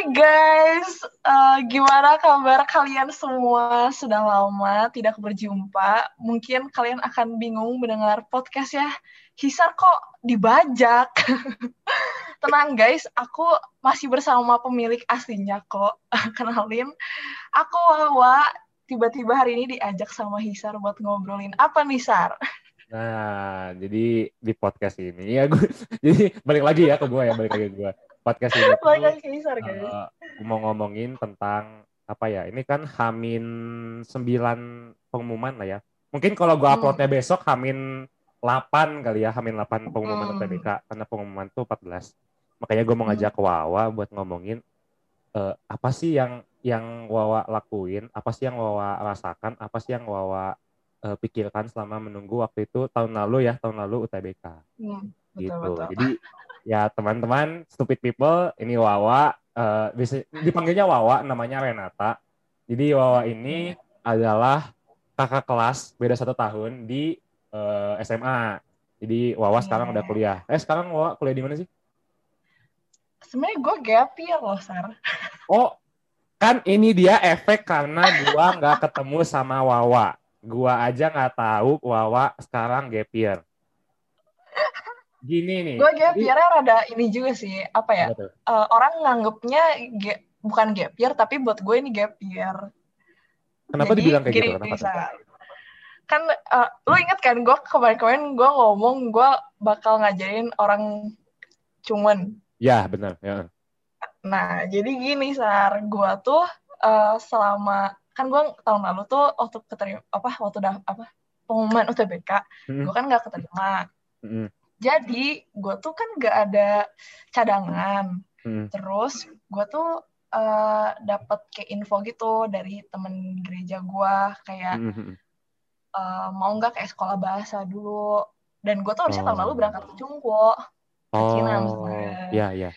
Guys, uh, gimana kabar kalian semua? Sudah lama tidak berjumpa. Mungkin kalian akan bingung mendengar podcast ya. Hisar kok dibajak? Tenang guys, aku masih bersama pemilik aslinya kok. Kenalin, aku Wawa. Tiba-tiba hari ini diajak sama Hisar buat ngobrolin apa nih Sar? Nah, jadi di podcast ini ya gue jadi balik lagi ya ke gue ya balik lagi ke gue podcast ini tuh, uh, mau ngomongin tentang apa ya ini kan Hamin 9 pengumuman lah ya mungkin kalau gue uploadnya hmm. besok Hamin 8 kali ya Hamin 8 pengumuman hmm. UTBK karena pengumuman tuh 14 makanya gue mau hmm. ngajak hmm. Wawa buat ngomongin uh, apa sih yang yang Wawa lakuin apa sih yang Wawa rasakan apa sih yang Wawa uh, pikirkan selama menunggu waktu itu tahun lalu ya tahun lalu UTBK hmm, betul, gitu betul. jadi ya teman-teman stupid people ini Wawa uh, bisa dipanggilnya Wawa namanya Renata. Jadi Wawa ini adalah kakak kelas beda satu tahun di uh, eh, SMA jadi Wawa yeah. sekarang udah kuliah. Eh sekarang Wawa kuliah di mana sih? Sebenarnya gue gap year loh Sar oh kan ini dia efek karena gua nggak ketemu sama Wawa. Gua aja nggak tahu Wawa sekarang gap year gini nih. Gue gap year rada ini juga sih, apa ya? Uh, orang nganggepnya ge, bukan gap year, tapi buat gue ini gap year. Kenapa Jadi, dibilang kayak gini, gitu? Kenapa bisa. Kan, uh, lu inget kan, gue kemarin-kemarin gue ngomong gue bakal ngajarin orang cuman. Ya, benar. Ya. Nah, jadi gini, Sar. Gue tuh uh, selama, kan gue tahun lalu tuh waktu keterima, apa, waktu udah, apa, pengumuman UTBK, hmm. gue kan gak keterima. Hmm jadi gue tuh kan gak ada cadangan hmm. terus gue tuh uh, eh, dapat kayak info gitu dari temen gereja gue kayak hmm. uh, mau nggak kayak sekolah bahasa dulu dan gue tuh harusnya oh. tahun lalu berangkat ke Cungko ke oh. Cina Iya, iya.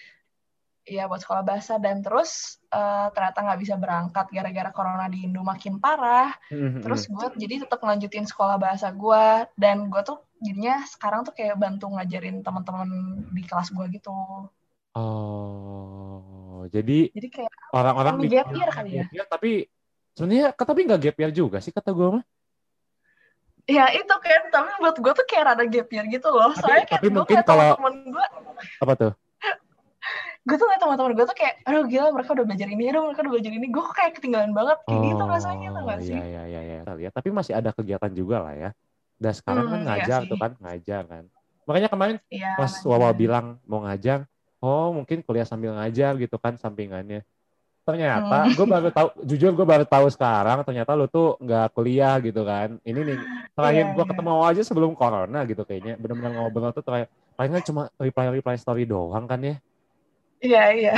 Iya buat sekolah bahasa dan terus uh, ternyata nggak bisa berangkat gara-gara corona di Indo makin parah. Mm-hmm. Terus gue jadi tetap ngelanjutin sekolah bahasa gue dan gue tuh jadinya sekarang tuh kayak bantu ngajarin teman-teman di kelas gue gitu. Oh, jadi jadi kayak orang-orang di gap year kali ya. Year, tapi sebenarnya tapi nggak gap year juga sih kata gue mah. Ya itu kan, tapi buat gue tuh kayak rada gap year gitu loh. Tapi, Soalnya kayak tapi mungkin kalau temen gue apa tuh? gue tuh ngeliat teman-teman gue tuh kayak aduh gila mereka udah belajar ini aduh mereka udah belajar ini gue kayak ketinggalan banget kayak oh, gitu rasanya tuh gak sih iya iya iya ya. tapi masih ada kegiatan juga lah ya dan sekarang kan hmm, kan ngajar iya tuh kan ngajar kan makanya kemarin iya, pas Wawa bilang mau ngajar oh mungkin kuliah sambil ngajar gitu kan sampingannya ternyata hmm. gue baru tahu jujur gue baru tahu sekarang ternyata lu tuh nggak kuliah gitu kan ini nih terakhir yeah, gue yeah. ketemu aja sebelum corona gitu kayaknya benar-benar ngobrol tuh terakhir palingan cuma reply reply story doang kan ya Iya, iya.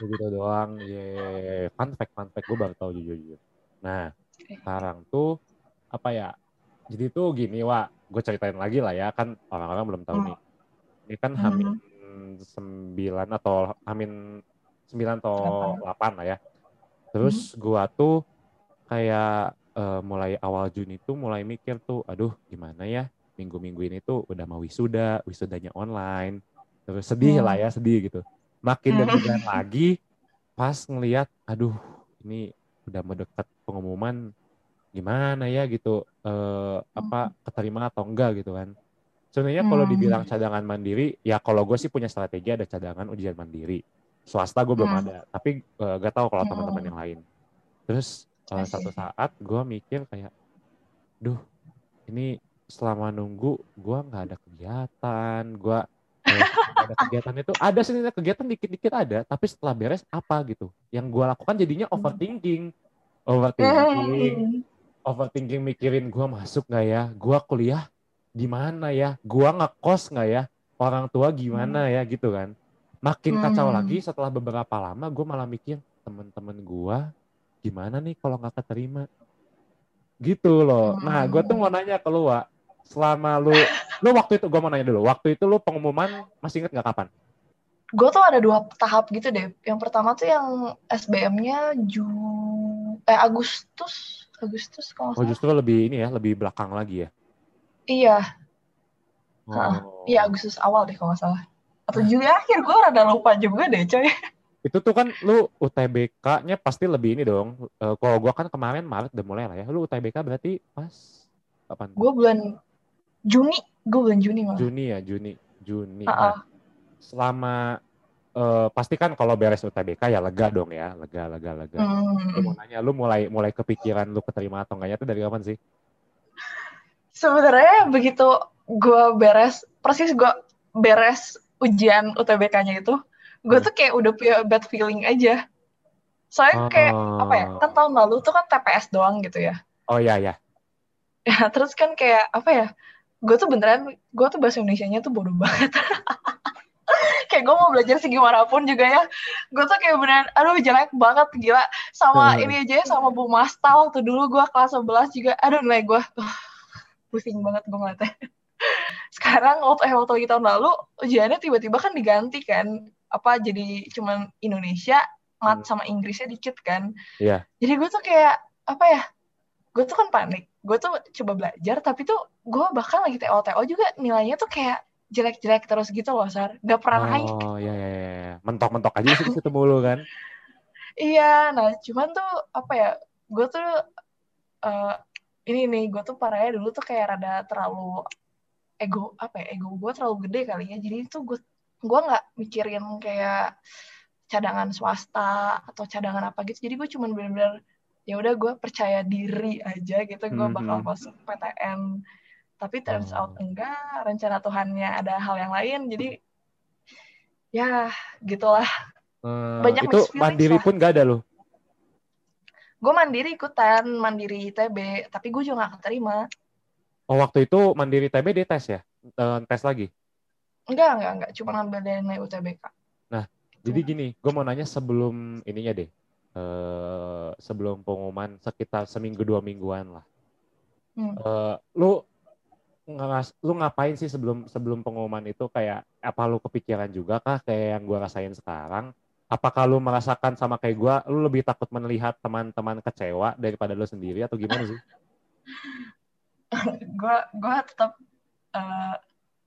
Begitu doang. Iya, yeah. Fun fact, fun fact. Gue baru tahu jujur-jujur. Nah, sekarang tuh, apa ya, jadi tuh gini, Wak. Gue ceritain lagi lah ya, kan orang-orang belum tahu hmm. nih. Ini kan hmm. Hamin sembilan atau Hamin sembilan atau delapan lah ya. Terus hmm. gue tuh kayak uh, mulai awal Juni tuh mulai mikir tuh, aduh gimana ya, minggu-minggu ini tuh udah mau wisuda, wisudanya online. Terus sedih hmm. lah ya, sedih gitu makin dan lagi pas ngelihat aduh ini udah mendekat pengumuman gimana ya gitu eh, apa keterima atau enggak gitu kan. Sebenarnya kalau hmm. dibilang cadangan mandiri ya kalau gue sih punya strategi ada cadangan ujian mandiri. Swasta gue belum hmm. ada tapi uh, gak tahu kalau teman-teman yang lain. Terus uh, satu saat gue mikir kayak duh ini selama nunggu gue nggak ada kegiatan gue ada kegiatan itu ada sih kegiatan dikit-dikit ada tapi setelah beres apa gitu. Yang gue lakukan jadinya hmm. overthinking. Overthinking. Hmm. Overthinking mikirin gue masuk nggak ya? Gue kuliah di mana ya? Gue ngekos nggak ya? Orang tua gimana hmm. ya? Gitu kan. Makin kacau lagi setelah beberapa lama gue malah mikir temen-temen gue gimana nih kalau nggak keterima? Gitu loh. Nah gue tuh mau nanya ke lu Wak. Selama lu lu waktu itu gue mau nanya dulu. Waktu itu lu pengumuman masih inget nggak kapan? Gue tuh ada dua tahap gitu deh. Yang pertama tuh yang SBM-nya Ju eh Agustus Agustus kalau oh justru lebih ini ya lebih belakang lagi ya iya oh. iya Agustus awal deh kalau nggak salah atau Juli akhir gue rada lupa juga deh coy Itu tuh kan lu UTBK-nya pasti lebih ini dong. Uh, kalau gua kan kemarin Maret udah mulai lah ya. Lu UTBK berarti pas kapan? Gue bulan Juni, gue bulan Juni malah. Juni ya, Juni, Juni. Uh -uh. Nah, selama uh, pasti kan kalau beres UTBK ya lega dong ya, lega, lega, lega. Hmm. Lu mau nanya, lu mulai mulai kepikiran lu keterima atau enggaknya itu dari kapan sih? Sebenarnya begitu gue beres, persis gue beres ujian UTBK-nya itu, gue hmm. tuh kayak udah punya bad feeling aja. Soalnya kayak apa ya? Kan tahun lalu tuh kan TPS doang gitu ya. Oh iya iya. Ya terus kan kayak apa ya? Gue tuh beneran, gue tuh bahasa Indonesia-nya tuh bodoh banget. kayak gue mau belajar segimanapun juga ya. Gue tuh kayak beneran aduh jelek banget gila. Sama hmm. ini aja ya sama Bu Masta waktu dulu gue kelas 11 juga. Aduh nilai gue uh, pusing banget gue ngeliatnya. Sekarang waktu eh waktu tahun lalu ujiannya tiba-tiba kan diganti kan. Apa jadi cuman Indonesia mat hmm. sama Inggrisnya dikit kan. Iya. Yeah. jadi gue tuh kayak apa ya gue tuh kan panik. Gue tuh coba belajar tapi tuh gue bahkan lagi TO TO juga nilainya tuh kayak jelek-jelek terus gitu loh Sar. Nggak pernah oh, naik. oh iya iya iya. Mentok-mentok aja sih situ mulu kan? Iya nah cuman tuh apa ya gue tuh uh, ini nih gue tuh parahnya dulu tuh kayak rada terlalu ego apa ya ego gue terlalu gede kali ya. Jadi itu gue gue nggak mikirin kayak cadangan swasta atau cadangan apa gitu. Jadi gue cuman bener-bener ya udah gue percaya diri aja gitu gue bakal hmm. masuk PTN tapi turns out oh. enggak rencana Tuhannya ada hal yang lain jadi ya gitulah. Hmm, banyak itu mandiri lah. pun gak ada loh. Gue mandiri ikutan mandiri ITB tapi gue juga gak keterima. Oh waktu itu mandiri ITB dia tes ya? Uh, tes lagi? Enggak enggak enggak. Cuma ngambil dari UTBK nah jadi gini gue mau nanya sebelum ininya deh. Uh, sebelum pengumuman sekitar seminggu dua mingguan lah. Hmm. uh, lu lu ngapain sih sebelum sebelum pengumuman itu kayak apa lu kepikiran juga kah kayak yang gue rasain sekarang? Apakah lu merasakan sama kayak gue, lu lebih takut melihat teman-teman kecewa daripada lu sendiri atau gimana sih? gue gue tetap uh,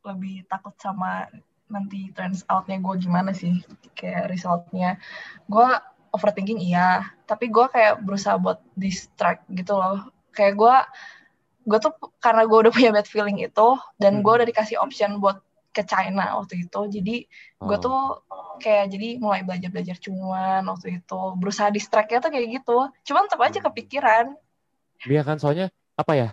lebih takut sama nanti turns outnya gue gimana sih kayak resultnya gue overthinking iya tapi gue kayak berusaha buat distract gitu loh kayak gue gue tuh karena gue udah punya bad feeling itu dan hmm. gue udah dikasih option buat ke China waktu itu jadi gue oh. tuh kayak jadi mulai belajar belajar cuman waktu itu berusaha distract tuh kayak gitu cuman tetap aja hmm. kepikiran Iya kan soalnya apa ya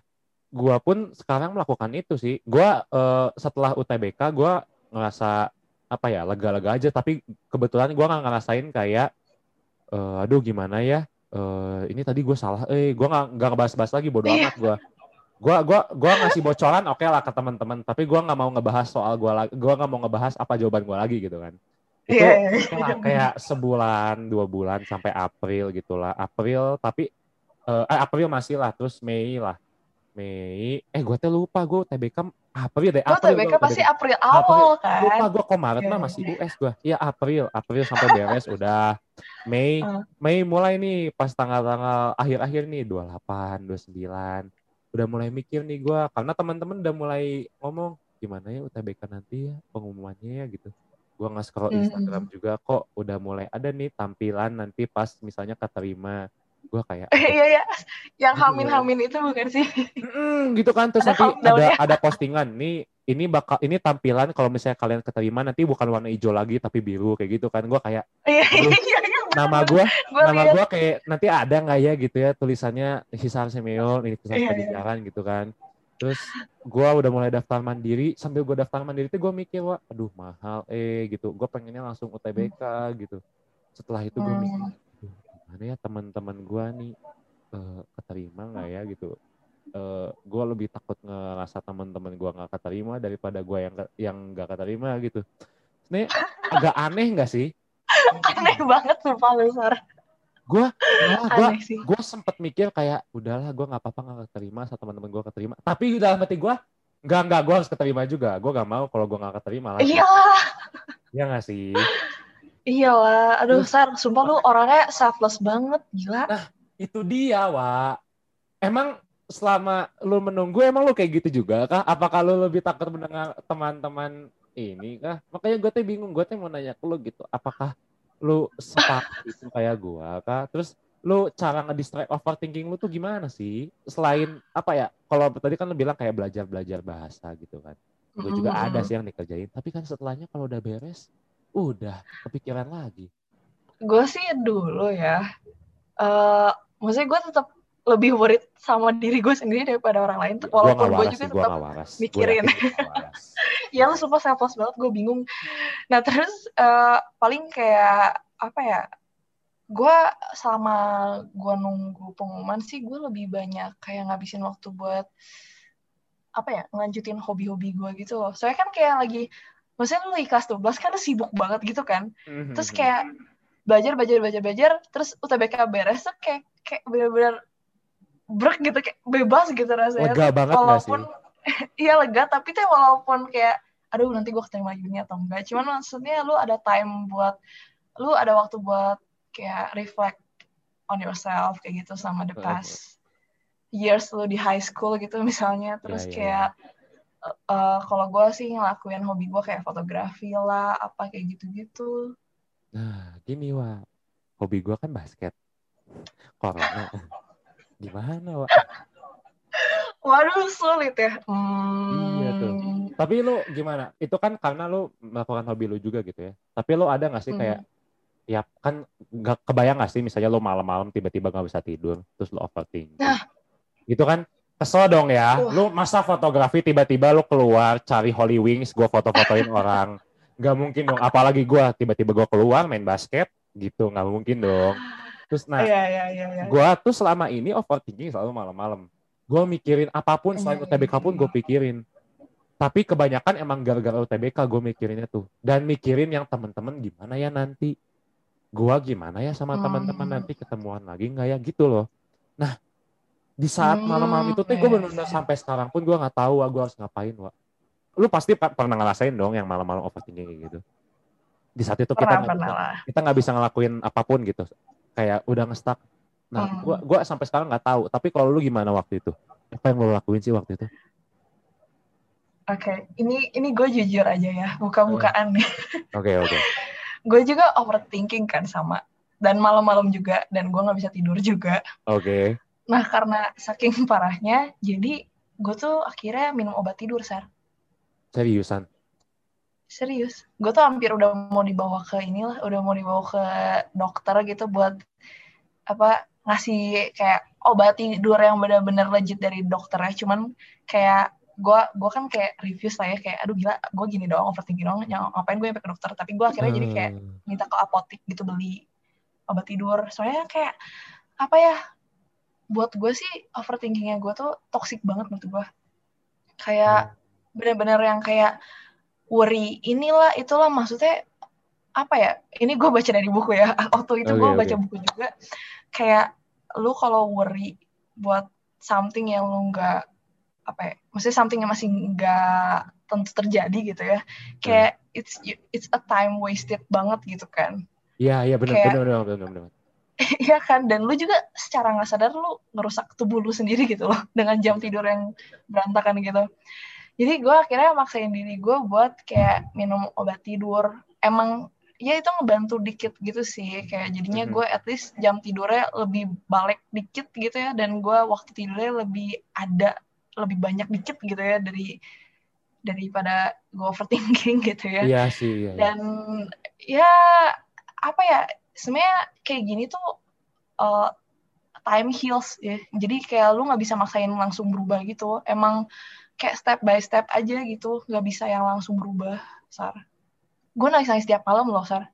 gue pun sekarang melakukan itu sih gue uh, setelah UTBK gue ngerasa apa ya lega-lega aja tapi kebetulan gue nggak ngerasain kayak uh, aduh gimana ya uh, ini tadi gue salah eh gue nggak nggak ngebahas-bahas lagi bodoh iya. amat gue gua gua gua ngasih bocoran oke okay lah ke teman-teman tapi gua nggak mau ngebahas soal gua lagi gua nggak mau ngebahas apa jawaban gua lagi gitu kan itu yeah. Iya, iya. kayak sebulan dua bulan sampai April gitulah April tapi uh, eh, April masih lah terus Mei lah Mei eh gue tuh lupa gue TBK April deh April TBK gua, pasti April awal April. kan lupa gue kok Maret yeah. mah masih US gue iya April April sampai beres udah Mei uh. Mei mulai nih pas tanggal-tanggal akhir-akhir nih 28 29 udah mulai mikir nih gue karena teman-teman udah mulai ngomong gimana ya UTBK nanti ya pengumumannya ya gitu. Gue nggak scroll Instagram mm. juga kok udah mulai ada nih tampilan nanti pas misalnya keterima. Gue kayak iya iya. Yang hamin hamin itu bukan sih? Mm, gitu kan. Terus nanti ada ya. ada postingan. Nih ini bakal ini tampilan kalau misalnya kalian keterima nanti bukan warna hijau lagi tapi biru kayak gitu kan. Gue kayak iya, iya, iya, nama gue nama gue kayak nanti ada nggak ya gitu ya tulisannya Hisar Semeo ini kisah yeah, yeah. gitu kan. Terus gue udah mulai daftar mandiri sambil gue daftar mandiri itu gue mikir wah aduh mahal eh gitu. Gue pengennya langsung UTBK gitu. Setelah itu gue mikir hmm. mana ya teman-teman gue nih uh, keterima nggak ya? Gitu. Uh, gue lebih takut ngerasa teman-teman gue nggak keterima daripada gue yang yang nggak keterima gitu. Ini agak aneh nggak sih aneh banget sumpah lu Sar gue gue gue sempet mikir kayak udahlah gue nggak apa-apa nggak keterima sama teman-teman gue keterima. Tapi dalam hati gue nggak nggak gue harus keterima juga. Gue nggak mau kalau gue nggak keterima lagi. Iya. Iya nggak sih? Iyalah aduh Sar sumpah lu orangnya selfless banget gila. Nah itu dia wa emang selama lu menunggu emang lu kayak gitu juga kah? Apakah lu lebih takut mendengar teman-teman ini. Kah makanya gue tuh bingung gue tuh mau nanya ke lu gitu. Apakah lu sepak itu kayak gua kak terus lu cara ngedistract overthinking lu tuh gimana sih? Selain apa ya? Kalau tadi kan lu bilang kayak belajar belajar bahasa gitu kan. Gue juga mm -hmm. ada sih yang dikerjain. Tapi kan setelahnya kalau udah beres udah kepikiran lagi. Gue sih dulu ya uh, maksudnya gue tetap lebih worried sama diri gue sendiri daripada orang lain tuh. Walaupun gue juga tetap mikirin. ya lu sumpah selfless banget gue bingung. Nah terus uh, paling kayak apa ya gue selama gue nunggu pengumuman sih gue lebih banyak kayak ngabisin waktu buat apa ya ngelanjutin hobi-hobi gue gitu loh. Soalnya kan kayak lagi maksudnya lu di kelas 12 kan sibuk banget gitu kan? Mm-hmm. terus kayak belajar belajar belajar belajar terus UTBK beres tuh kayak kayak bener-bener brek gitu kayak bebas gitu rasanya. Lega banget walaupun iya lega tapi tuh walaupun kayak aduh nanti gue keterima gini atau enggak. Cuman maksudnya lu ada time buat lu ada waktu buat kayak reflect on yourself kayak gitu sama the past years lu di high school gitu misalnya. Terus yeah, yeah, kayak yeah. uh, kalau gue sih ngelakuin hobi gue kayak fotografi lah apa kayak gitu-gitu. Nah gini wa hobi gue kan basket. Corona gimana wa Waduh sulit ya. Hmm. Iya tuh. Tapi lu gimana? Itu kan karena lu melakukan hobi lu juga gitu ya. Tapi lu ada gak sih kayak hmm ya kan nggak kebayang gak sih misalnya lo malam-malam tiba-tiba nggak bisa tidur terus lo overthinking nah. gitu kan kesel dong ya uh. lo masa fotografi tiba-tiba lo keluar cari Holy Wings gue foto-fotoin orang nggak mungkin dong apalagi gue tiba-tiba gue keluar main basket gitu nggak mungkin dong terus nah yeah, yeah, yeah, yeah. gue tuh selama ini overthinking selalu malam-malam. Gue mikirin apa pun selain UTBK pun gue pikirin. Tapi kebanyakan emang gara-gara UTBK gue mikirinnya tuh. Dan mikirin yang temen-temen gimana ya nanti? Gua gimana ya sama teman-teman hmm. nanti ketemuan lagi nggak ya? Gitu loh. Nah di saat malam-malam itu tuh gue benar-benar sampai sekarang pun gue nggak tahu gue harus ngapain wa lu pasti pernah ngerasain dong yang malam-malam overthinking kayak gitu? Di saat itu kita nggak bisa, kita nggak bisa ngelakuin apa pun gitu kayak udah ngestak nah hmm. gua gua sampai sekarang nggak tahu tapi kalau lu gimana waktu itu apa yang lu lakuin sih waktu itu Oke, okay. ini ini gue jujur aja ya, buka-bukaan nih. Oke okay, oke. Okay gue juga overthinking kan sama dan malam-malam juga dan gue nggak bisa tidur juga oke okay. nah karena saking parahnya jadi gue tuh akhirnya minum obat tidur sar seriusan serius gue tuh hampir udah mau dibawa ke inilah udah mau dibawa ke dokter gitu buat apa ngasih kayak obat tidur yang benar-benar legit dari dokternya cuman kayak gue gue kan kayak review saya kayak aduh gila gue gini dong overthinking dong ngapain gue sampai ke dokter tapi gue akhirnya hmm. jadi kayak hmm. minta ke apotek gitu beli obat tidur soalnya kayak apa ya buat gue sih overthinkingnya gue tuh toxic banget menurut gue kayak hmm. bener-bener yang kayak worry inilah itulah maksudnya apa ya? Ini gue baca dari buku ya. Waktu itu okay, gue baca buku juga. Kayak lu kalau worry buat something yang lu nggak apa ya maksudnya something yang masih nggak tentu terjadi gitu ya. Kayak hmm. it's it's a time wasted banget gitu kan. Iya iya benar benar benar benar Iya kan, dan lu juga secara nggak sadar lu ngerusak tubuh lu sendiri gitu loh. Dengan jam tidur yang berantakan gitu. Jadi gue akhirnya maksain diri gue buat kayak minum obat tidur. Emang ya itu ngebantu dikit gitu sih, kayak jadinya mm-hmm. gue at least jam tidurnya lebih balik dikit gitu ya, dan gue waktu tidurnya lebih ada lebih banyak dikit gitu ya dari daripada gue overthinking gitu ya. Iya sih. Iya, iya. Dan ya apa ya sebenarnya kayak gini tuh uh, time heals ya. Jadi kayak lu nggak bisa maksain langsung berubah gitu. Emang kayak step by step aja gitu, nggak bisa yang langsung berubah, Sar. Gue nangis nangis setiap malam loh, Sar.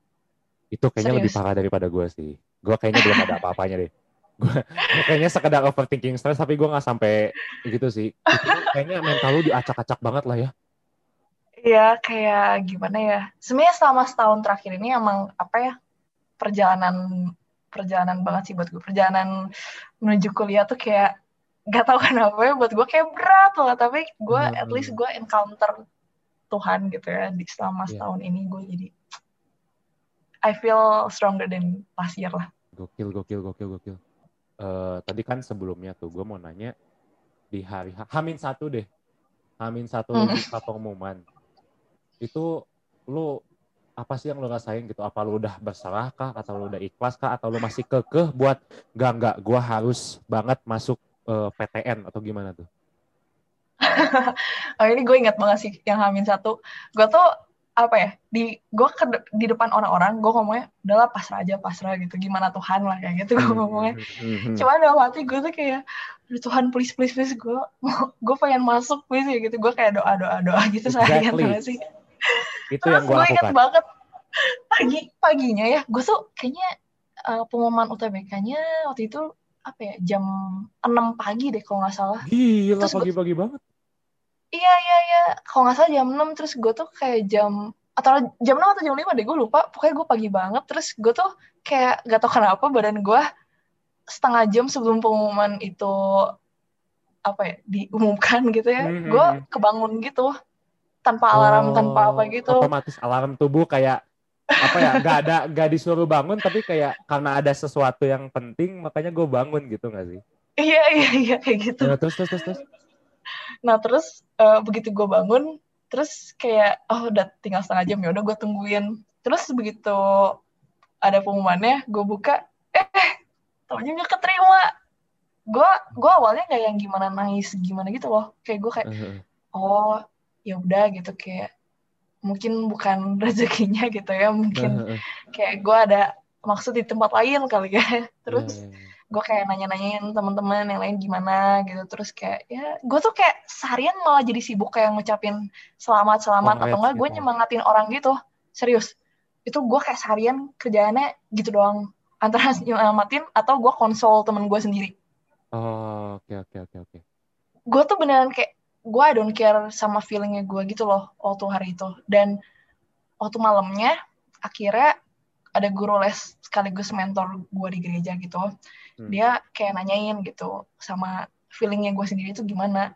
Itu kayaknya Serius. lebih parah daripada gue sih. Gue kayaknya belum ada apa-apanya deh gue kayaknya sekedar overthinking stress tapi gue nggak sampai gitu sih itu kayaknya mental lu diacak-acak banget lah ya Iya kayak gimana ya sebenarnya selama setahun terakhir ini emang apa ya perjalanan perjalanan banget sih buat gue perjalanan menuju kuliah tuh kayak gak tau kenapa ya buat gue kayak berat lah tapi gue hmm. at least gue encounter Tuhan gitu ya di selama iya. setahun yeah. ini gue jadi I feel stronger than last year lah gokil gokil gokil gokil uh, tadi kan sebelumnya tuh gue mau nanya di hari Hamin satu deh Hamin satu hmm. di pengumuman itu lu apa sih yang lo rasain gitu apa lo udah berserah kah atau lo udah ikhlas kah atau lo masih kekeh buat gak nggak gue harus banget masuk uh, eh, PTN atau gimana tuh? Oh ini gue ingat banget sih yang hamin satu. Gue tuh apa ya di gue ke di depan orang-orang gue ngomongnya udahlah pasrah aja pasrah gitu. Gimana Tuhan lah kayak gitu gue hmm, ngomongnya. hmm, hmm, cuma dalam hati gue tuh kayak Tuhan please please please gue gue pengen masuk please ya gitu. Gue kayak doa doa doa gitu exactly. saya sih? Itu yang gue ingat banget pagi paginya ya gue tuh kayaknya uh, pengumuman UTBK-nya waktu itu apa ya jam 6 pagi deh kalau nggak salah. Gila pagi-pagi banget. Iya iya iya. Kalau nggak salah jam 6 terus gue tuh kayak jam atau jam 6 atau jam 5 deh gue lupa. Pokoknya gue pagi banget. Terus gue tuh kayak gak tau kenapa badan gue setengah jam sebelum pengumuman itu apa ya diumumkan gitu ya. Mm-hmm. gue hmm. kebangun gitu tanpa alarm oh, tanpa apa gitu. otomatis alarm tubuh kayak apa ya gak ada gak disuruh bangun tapi kayak karena ada sesuatu yang penting makanya gue bangun gitu gak sih? Iya iya iya kayak gitu. Ya, terus terus terus, terus? Nah terus uh, begitu gue bangun terus kayak oh udah tinggal setengah jam ya udah gue tungguin. Terus begitu ada pengumumannya gue buka eh taunya nggak keterima. Gue gue awalnya kayak yang gimana nangis gimana gitu loh. Kayak gue kayak oh ya udah gitu kayak mungkin bukan rezekinya gitu ya mungkin kayak gue ada maksud di tempat lain kali ya. Terus gue kayak nanya-nanyain teman-teman yang lain gimana gitu. Terus kayak ya gue tuh kayak seharian malah jadi sibuk kayak ngucapin selamat selamat oh, atau enggak gue gitu. nyemangatin orang gitu. Serius. Itu gue kayak seharian kerjaannya gitu doang. Antara nyelamatin atau gue konsol temen gue sendiri. Oh oke oke oke oke. Gue tuh beneran kayak gue I don't care sama feelingnya gue gitu loh waktu hari itu. Dan waktu malamnya akhirnya ada guru les sekaligus mentor gue di gereja gitu. Hmm. dia kayak nanyain gitu sama feelingnya gue sendiri itu gimana.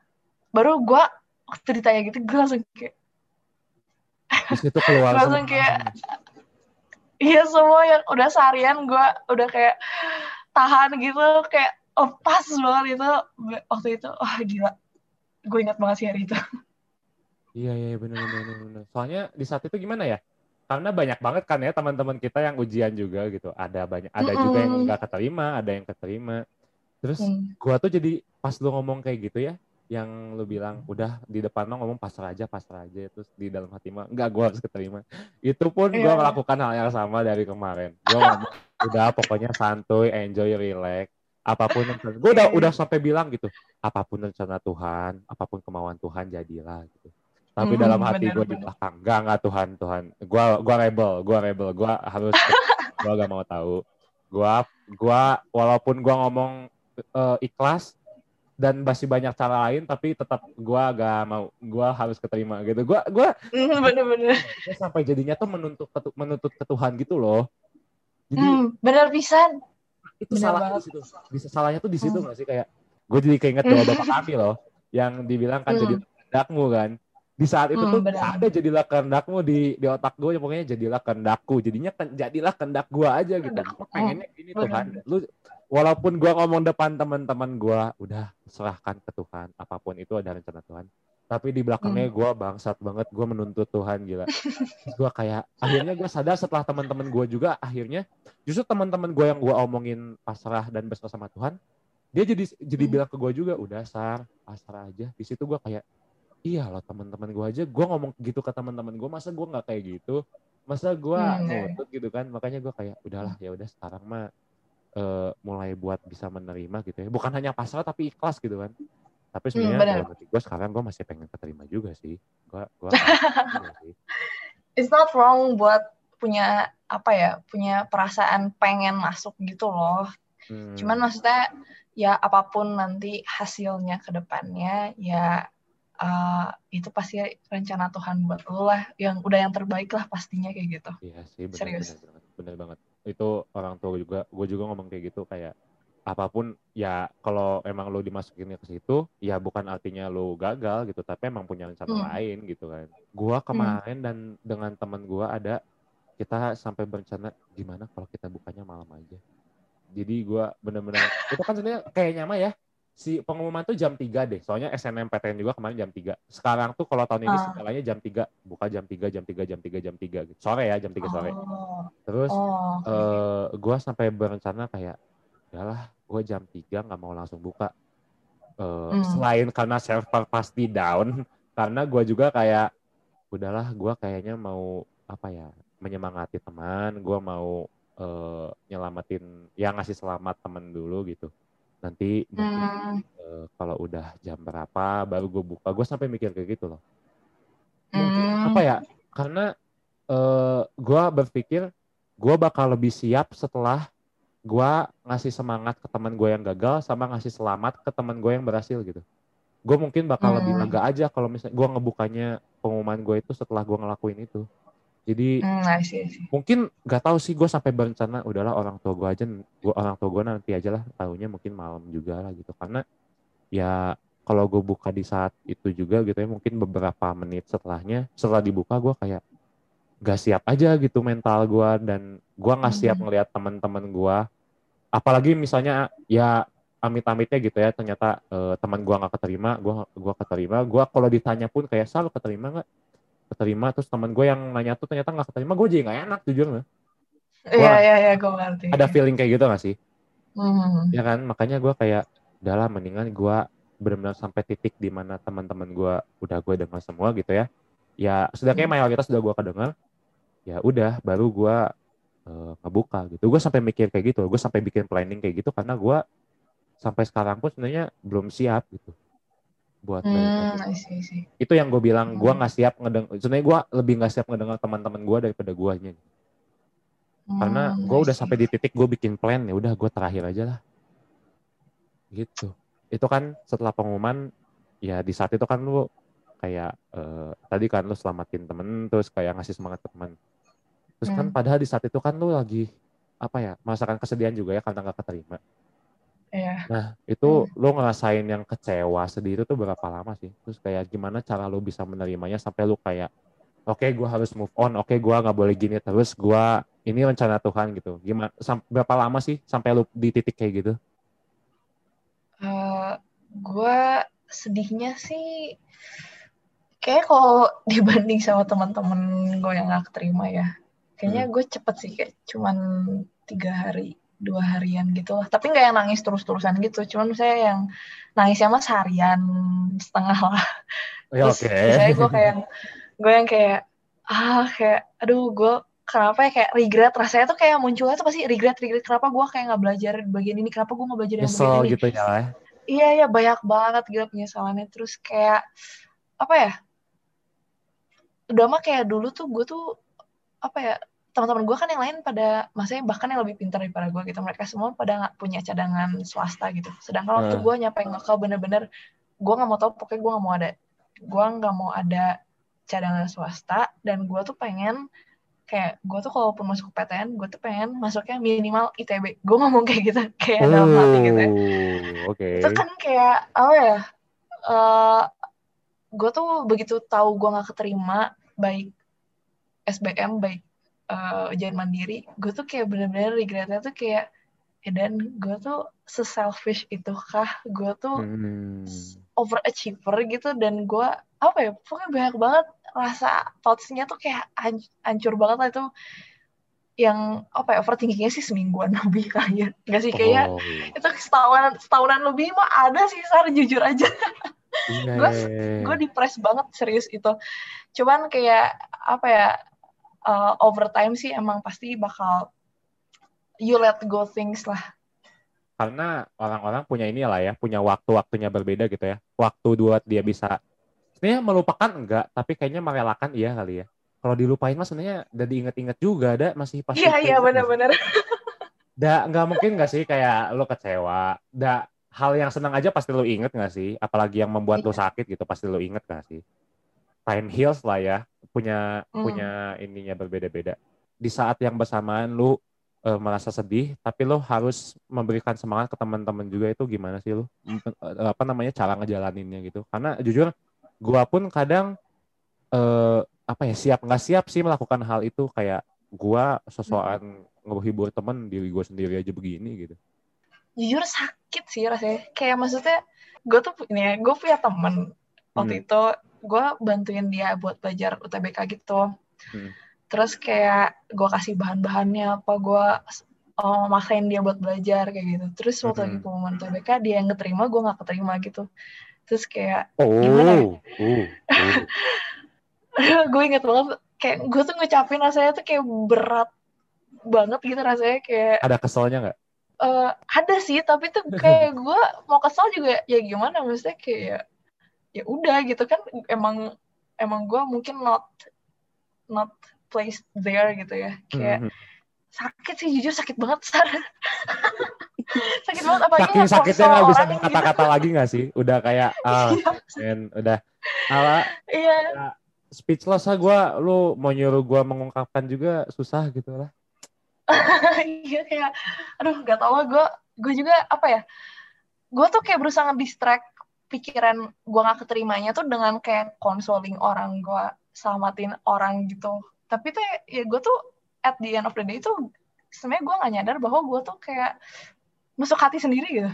Baru gue waktu ditanya gitu gue langsung kayak di situ keluar langsung kayak iya semua yang udah seharian gue udah kayak tahan gitu kayak oh, pas banget itu. Waktu itu wah oh, gila gue ingat banget sih hari itu iya iya benar benar benar soalnya di saat itu gimana ya karena banyak banget kan ya teman-teman kita yang ujian juga gitu ada banyak ada mm -hmm. juga yang nggak keterima ada yang keterima terus mm. gua tuh jadi pas lu ngomong kayak gitu ya yang lu bilang udah di depan lo ngomong pasrah aja pasrah aja terus di dalam hati mah enggak gua harus keterima itu pun yeah. gua iya. melakukan hal yang sama dari kemarin gua ngomong udah pokoknya santuy enjoy relax apa pun yang gue udah udah sampai bilang gitu apa pun rencana Tuhan apa pun kemauan Tuhan jadilah gitu. Tapi hmm, dalam hati gue di belakang enggak enggak Tuhan Tuhan. Gue gua rebel gue rebel. Gue harus gue gak mau tahu. Gue gua walaupun gue ngomong uh, ikhlas dan masih banyak cara lain tapi tetap gue gak mau gue harus keterima gitu. Gue gue hmm, bener-bener sampai jadinya tuh menuntut menuntut ke Tuhan gitu loh. Jadi hmm, bener pisan itu bener salah di situ. Bisa salahnya tuh di situ hmm. nggak sih? Kayak gue jadi keinget doa bapak kami loh yang dibilang kan hmm. jadi kehendakmu kan. Di saat itu hmm, tuh bener. ada jadilah kehendakmu di di otak gue ya pokoknya jadilah kehendakku. Jadinya kan jadilah kehendak gue aja gitu. Gue pengennya ini hmm, Tuhan. Lu walaupun gue ngomong depan teman-teman gue udah serahkan ke Tuhan. Apa pun itu ada rencana Tuhan tapi di belakangnya hmm. gue bangsat banget gue menuntut Tuhan gila. Gue kayak akhirnya gue sadar setelah teman-teman gue juga akhirnya justru teman-teman gue yang gue omongin pasrah dan berserah sama Tuhan dia jadi jadi hmm. bilang ke gue juga udah sar pasrah aja. Di situ gue kayak iya loh teman-teman gue aja. Gue ngomong gitu ke teman-teman gue masa gue nggak kayak gitu? Masa gue hmm, nutut gitu kan? Makanya gue kayak udahlah ya udah sekarang mah uh, mulai buat bisa menerima gitu ya. Bukan hanya pasrah tapi ikhlas gitu kan tapi hmm, sebenarnya hmm, gue sekarang gue masih pengen keterima juga sih. Gue gue it's not wrong buat punya apa ya punya perasaan pengen masuk gitu loh. Hmm. cuman maksudnya ya apa pun nanti hasilnya ke depannya ya uh, itu pasti rencana Tuhan buat lo lah yang udah yang terbaik lah pastinya kayak gitu. Iya sih bener, serius. bener, bener, bener banget. Itu orang tua juga gue juga ngomong kayak gitu kayak apa pun ya kalau emang lo dimasukin ke situ ya bukan artinya lo gagal gitu tapi emang punya rencana hmm. lain gitu kan gue hmm. kemarin hmm. dan dengan teman gue ada kita sampai berencana gimana kalau kita bukanya malam aja jadi gue bener-bener itu kan sebenarnya kayaknya mah ya si pengumuman tuh jam 3 deh. Soalnya SNMPTN juga kemarin jam 3. Sekarang tuh kalau tahun ini uh. segalanya jam 3, buka jam 3, jam 3, jam 3, jam 3 gitu. Sore ya, jam 3 sore. Oh. Terus oh, uh, gue sampai berencana kayak, lah, gue jam 3 nggak mau langsung buka. Uh, hmm. Selain karena server pasti down, karena gue juga kayak, udahlah gue kayaknya mau apa ya menyemangati teman, gue mau uh, nyelamatin, ya ngasih selamat temen dulu gitu nanti hmm. uh, kalau udah jam berapa baru gue buka gue sampai mikir kayak gitu loh mungkin hmm. apa ya karena uh, gue berpikir gue bakal lebih siap setelah gue ngasih semangat ke teman gue yang gagal sama ngasih selamat ke teman gue yang berhasil gitu gue mungkin bakal hmm. lebih lega aja kalau misalnya gue ngebukanya pengumuman gue itu setelah gue ngelakuin itu jadi mm, I see, I see. mungkin nggak tahu sih gue sampai berencana udahlah orang tua gue aja, gua, orang tua gue nanti aja lah tahunya mungkin malam juga lah gitu karena ya kalau gue buka di saat itu juga gitu ya mungkin beberapa menit setelahnya setelah dibuka gue kayak gak siap aja gitu mental gue dan gue nggak siap mm-hmm. ngelihat teman-teman gue apalagi misalnya ya amit-amitnya gitu ya ternyata uh, teman gue nggak keterima gue gua keterima gue kalau ditanya pun kayak selalu keterima nggak keterima terus teman gue yang nanya tuh ternyata nggak keterima gue jadi nggak enak jujur nggak Iya iya iya gue ngerti. Ada feeling kayak gitu gak sih? Hmm. Ya kan makanya gue kayak udahlah mendingan gue benar-benar sampai titik di mana teman-teman gue udah gue dengar semua gitu ya. Ya sedangkan hmm. mayoritas udah gue kedengar. Ya udah baru gue uh, ngebuka gitu. Gue sampai mikir kayak gitu. Gue sampai bikin planning kayak gitu karena gue sampai sekarang pun sebenarnya belum siap gitu buat hmm, isi, isi. itu yang gue bilang hmm. gue nggak siap ngedeng sebenarnya gue lebih nggak siap ngedengar teman-teman gue daripada gue nya hmm, karena gue udah sampai di titik gue bikin plan ya udah gue terakhir aja lah gitu itu kan setelah pengumuman ya di saat itu kan lu kayak uh, tadi kan lu selamatin temen terus kayak ngasih semangat ke teman terus kan hmm. kan padahal di saat itu kan lu lagi apa ya merasakan kesedihan juga ya karena nggak keterima Iya. Nah, itu hmm. lo ngerasain yang kecewa, sedih itu tuh berapa lama sih? Terus kayak gimana cara lo bisa menerimanya sampai lo kayak, oke okay, gue harus move on, oke okay, gue nggak boleh gini terus, gue ini rencana Tuhan gitu. Gimana? Sam, berapa lama sih sampai lo di titik kayak gitu? Uh, eh, gue sedihnya sih, kayak kalau dibanding sama teman-teman gue yang gak terima ya, kayaknya hmm. gue cepet sih kayak cuman tiga hari dua harian gitu lah. Tapi nggak yang nangis terus-terusan gitu cuman saya yang nangisnya mah seharian setengah lah. Ya, terus okay. saya gue kayak gue yang kayak ah kayak aduh gue kenapa ya kayak regret. Rasanya tuh kayak munculnya tuh pasti regret regret. Kenapa gue kayak nggak belajar di bagian ini? Kenapa gue nggak belajar di bagian ini? gitu ya. Iya iya banyak banget gitu penyesalannya. Terus kayak apa ya udah mah kayak dulu tuh gue tuh apa ya teman-teman gue kan yang lain pada maksudnya bahkan yang lebih pintar daripada gue gitu mereka semua pada nggak punya cadangan swasta gitu sedangkan waktu hmm. gue nyampe ngekal bener-bener gue nggak mau tahu pokoknya gue nggak mau ada gue nggak mau ada cadangan swasta dan gue tuh pengen kayak gue tuh kalaupun masuk PTN gue tuh pengen masuknya minimal ITB gue ngomong kayak gitu kayak uh, dalam hati gitu ya. okay. itu kan kayak apa ya uh, gue tuh begitu tahu gue nggak keterima baik SBM baik uh, ujian mandiri gue tuh kayak bener-bener regretnya tuh kayak ya dan gue tuh se-selfish itu kah gue tuh hmm. overachiever gitu dan gue apa ya pokoknya banyak banget rasa thoughtsnya tuh kayak hancur banget lah itu yang apa ya overthinkingnya sih semingguan lebih kayaknya nggak sih kayak oh. itu setahunan setahunan lebih mah ada sih sar jujur aja gue gue depres banget serius itu cuman kayak apa ya uh, overtime sih emang pasti bakal you let go things lah. Karena orang-orang punya ini lah ya, punya waktu-waktunya berbeda gitu ya. Waktu buat dia bisa sebenarnya melupakan enggak, tapi kayaknya merelakan iya kali ya. Kalau dilupain mas sebenarnya udah diinget-inget juga ada masih pasti. Iya iya benar-benar. Da nggak mungkin nggak sih kayak lo kecewa. Da hal yang senang aja pasti lo inget nggak sih? Apalagi yang membuat iya. lo sakit gitu pasti lo inget nggak sih? time heals lah ya punya mm. punya ininya berbeda-beda di saat yang bersamaan lu uh, merasa sedih tapi lo harus memberikan semangat ke teman-teman juga itu gimana sih lo uh, apa namanya cara ngejalaninnya gitu karena jujur gua pun kadang uh, apa ya siap nggak siap sih melakukan hal itu kayak gua sesuatu mm. ngehibur temen diri gua sendiri aja begini gitu jujur sakit sih rasanya kayak maksudnya gue tuh ini ya gue punya temen waktu hmm. itu gue bantuin dia buat belajar UTBK gitu hmm. terus kayak gue kasih bahan-bahannya apa gue oh, maksain dia buat belajar kayak gitu terus waktu hmm. lagi pengumuman UTBK dia yang keterima gue nggak keterima gitu terus kayak oh, gimana ya? uh, uh. gue inget banget kayak gue tuh ngucapin rasanya tuh kayak berat banget gitu rasanya kayak ada keselnya nggak uh, ada sih tapi tuh kayak gue mau kesel juga ya gimana? Maksudnya kayak ya udah gitu kan emang emang gue mungkin not not placed there gitu ya. Kayak mm -hmm. sakit sih jujur sakit banget sar. Sakit banget apa saking sakitnya nggak bisa kata-kata gitu. lagi nggak sih? Udah kayak ah and udah. Ala iya. ya, speechless lah gue lu mau nyuruh gue mengungkapkan juga susah gitu lah iya kayak aduh gak tau lah gue gue juga apa ya gue tuh kayak berusaha nge-distract pikiran gue gak keterimanya tuh dengan kayak consoling orang gue selamatin orang gitu. Tapi tuh ya gue tuh at the end of the day tuh sebenarnya gue gak nyadar bahwa gue tuh kayak masuk hati sendiri gitu.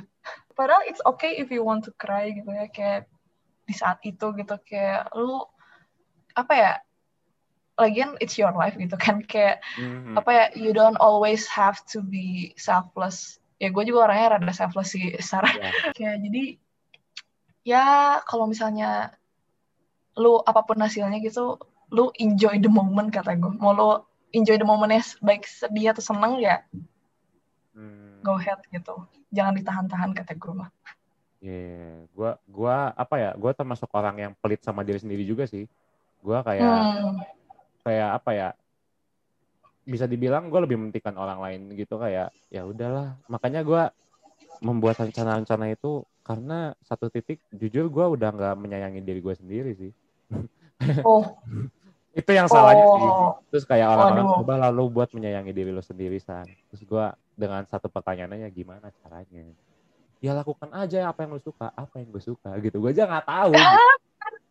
Padahal it's okay if you want to cry gitu ya kayak di saat itu gitu kayak lu apa ya lagian it's your life gitu kan kayak mm-hmm. apa ya you don't always have to be selfless ya gue juga orangnya rada selfless sih Sarah yeah. kayak jadi ya kalau misalnya lu apa pun hasilnya gitu lu enjoy the moment kata gue mau lu enjoy the momentnya baik sedih atau seneng ya hmm. go ahead gitu jangan ditahan-tahan kata gue mah Iya, yeah. gua gua apa ya? Gua termasuk orang yang pelit sama diri sendiri juga sih. Gua kayak hmm kayak apa ya bisa dibilang gue lebih mementingkan orang lain gitu kayak ya udahlah. Makanya gue membuat rencana-rencana itu karena satu titik jujur gue udah nggak menyayangi diri gue sendiri sih. Oh. Itu yang salahnya oh. sih terus kayak orang-orang coba lalu buat menyayangi diri lo sendiri san. Terus gue dengan satu pertanyaannya gitu caranya? Ya lakukan aja apa yang lo suka apa yang gue suka gitu. Gue aja nggak tahu. gitu.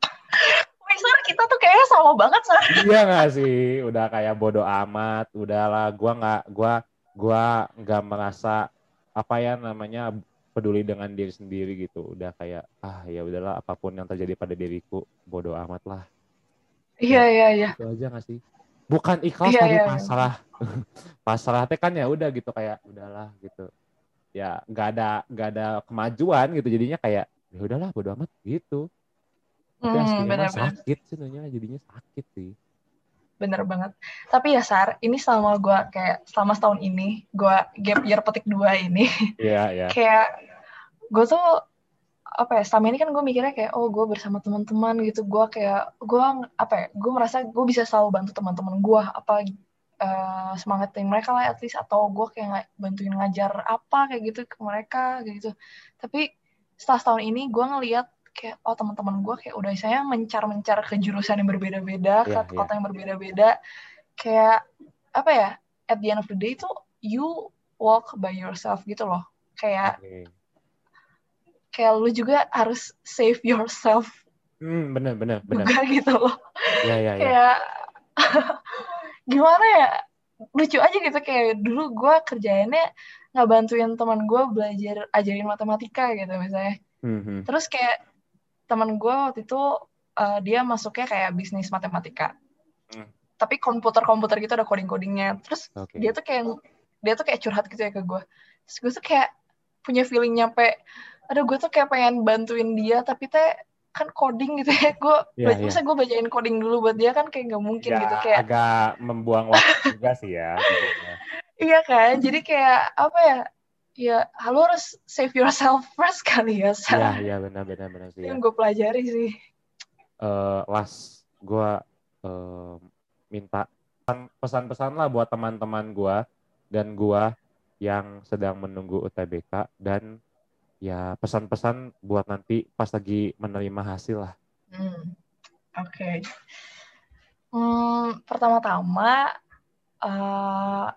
kita tuh kayaknya sama banget sih. Iya gak sih? Udah kayak bodoh amat. Udahlah, gua nggak gua gua nggak merasa apa ya namanya peduli dengan diri sendiri gitu. Udah kayak ah ya udahlah apa pun yang terjadi pada diriku bodoh amat lah. Iya iya iya. Itu aja gak sih? Bukan ikhlas iya, tapi iya, pasrah. Pasrah teh kan ya udah gitu kayak udahlah gitu. Ya nggak ada nggak ada kemajuan gitu jadinya kayak ya udahlah bodoh amat gitu. Hmm, aslinya sakit sih nanya jadinya sakit sih. Bener banget. Tapi ya Sar, ini selama gue kayak selama setahun ini, gue gap year petik dua ini. Iya, yeah, iya. Yeah. kayak gue tuh apa ya selama ini kan gue mikirnya kayak oh gue bersama teman-teman gitu gue kayak gue apa ya gue merasa gue bisa selalu bantu teman-teman gue apa uh, semangatin mereka lah at least atau gue kayak bantuin ngajar apa kayak gitu ke mereka kayak gitu tapi setelah setahun ini gue ngeliat kayak oh teman-teman gue kayak udah saya mencar-mencar ke jurusan yang berbeda-beda yeah, ke yeah. kota yang berbeda-beda. Kayak apa ya at the end of the day itu you walk by yourself gitu loh. Kayak okay. kayak lu juga harus save yourself. Hmm, bener bener bener juga gitu loh. Yeah, yeah, kayak gimana ya lucu aja gitu. Kayak dulu gue kerjainnya nggak bantuin teman gue belajar ajarin matematika gitu misalnya. Mm -hmm. terus kayak teman gue waktu itu uh, dia masuknya kayak bisnis matematika. Hmm. tapi komputer-komputer gitu ada coding-codingnya. Terus okay. dia tuh kayak dia tuh kayak curhat gitu ya ke gue terus gue tuh kayak punya feeling nyampe ada gue tuh kayak pengen bantuin dia tapi teh kan coding gitu ya. Gue yeah, yeah. gue bacain coding dulu buat dia? Kan kayak nggak mungkin ya, gitu kayak agak membuang waktu juga sih ya iya kan? Jadi kayak apa ya ya halo harus save yourself first kali ya Iya iya benar benar benar sih. Yang ya. gue pelajari sih. Uh, last gue uh, minta pesan-pesan lah buat teman-teman gue dan gue yang sedang menunggu UTBK dan ya pesan-pesan buat nanti pas lagi menerima hasil lah. Hmm. Oke. Okay. Hmm, pertama-tama uh,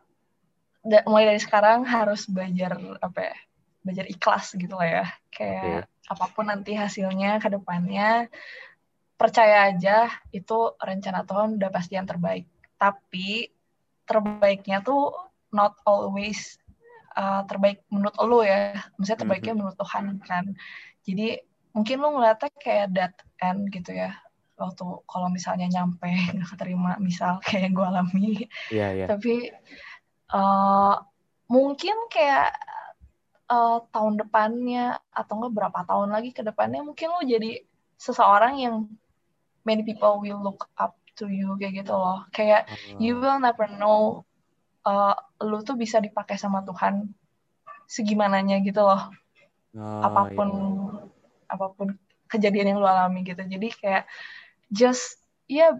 da mulai dari sekarang harus belajar apa ya belajar ikhlas gitu lah ya kayak okay. apa pun nanti hasilnya ke depannya percaya aja itu rencana Tuhan udah pasti yang terbaik tapi terbaiknya tuh not always uh, terbaik menurut lo ya misalnya terbaiknya mm -hmm. menurut Tuhan kan jadi mungkin lo ngeliatnya kayak that end gitu ya waktu kalau misalnya nyampe nggak keterima misal kayak gue alami yeah, yeah. tapi uh, mungkin kayak uh, tahun depannya atau enggak berapa tahun lagi ke depannya mungkin lo jadi seseorang yang many people will look up to you kayak gitu loh kayak uh. you will never know uh, lu tuh bisa dipakai sama Tuhan segimananya gitu loh oh, apa pun yeah. apa pun kejadian yang lu alami gitu jadi kayak just ya yeah,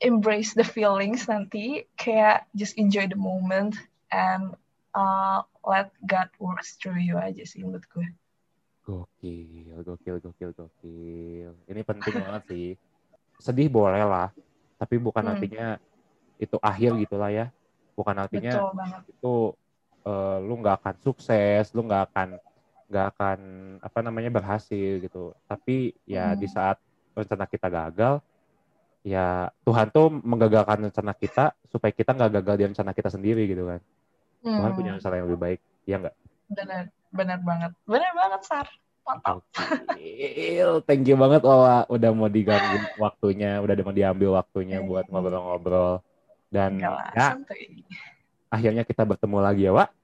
embrace the feelings nanti kayak just enjoy the moment and uh, let God works through you aja sih menurut gue. Gokil, gokil, gokil, gokil. Ini penting banget sih. Sedih boleh lah, tapi bukan hmm. artinya itu akhir gitulah ya. Bukan artinya itu uh, lu nggak akan sukses, lu nggak akan nggak akan apa namanya berhasil gitu. Tapi ya hmm. di saat rencana kita gagal, ya Tuhan tuh menggagalkan rencana kita supaya kita nggak gagal di rencana kita sendiri gitu kan. Hmm. Tuhan punya rencana yang lebih baik, ya nggak? Benar, benar banget, benar banget Sar. Mantap. Okay. Thank you banget Wawa udah mau diganggu waktunya, udah mau diambil waktunya buat ngobrol-ngobrol. Dan Enggak, ya, akhirnya kita bertemu lagi ya, Wak.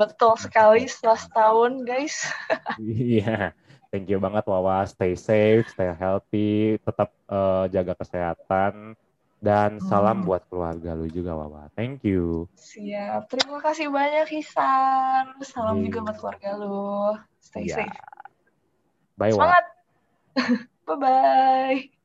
Betul sekali setelah setahun, guys. Iya. Thank you banget Wawa, stay safe, stay healthy, tetap uh, jaga kesehatan dan salam hmm. buat keluarga lu juga Wawa. Thank you. Siap. Terima kasih banyak Hisan. Salam yeah. juga buat keluarga lu. Stay yeah. safe. Bye Semangat. Bye bye.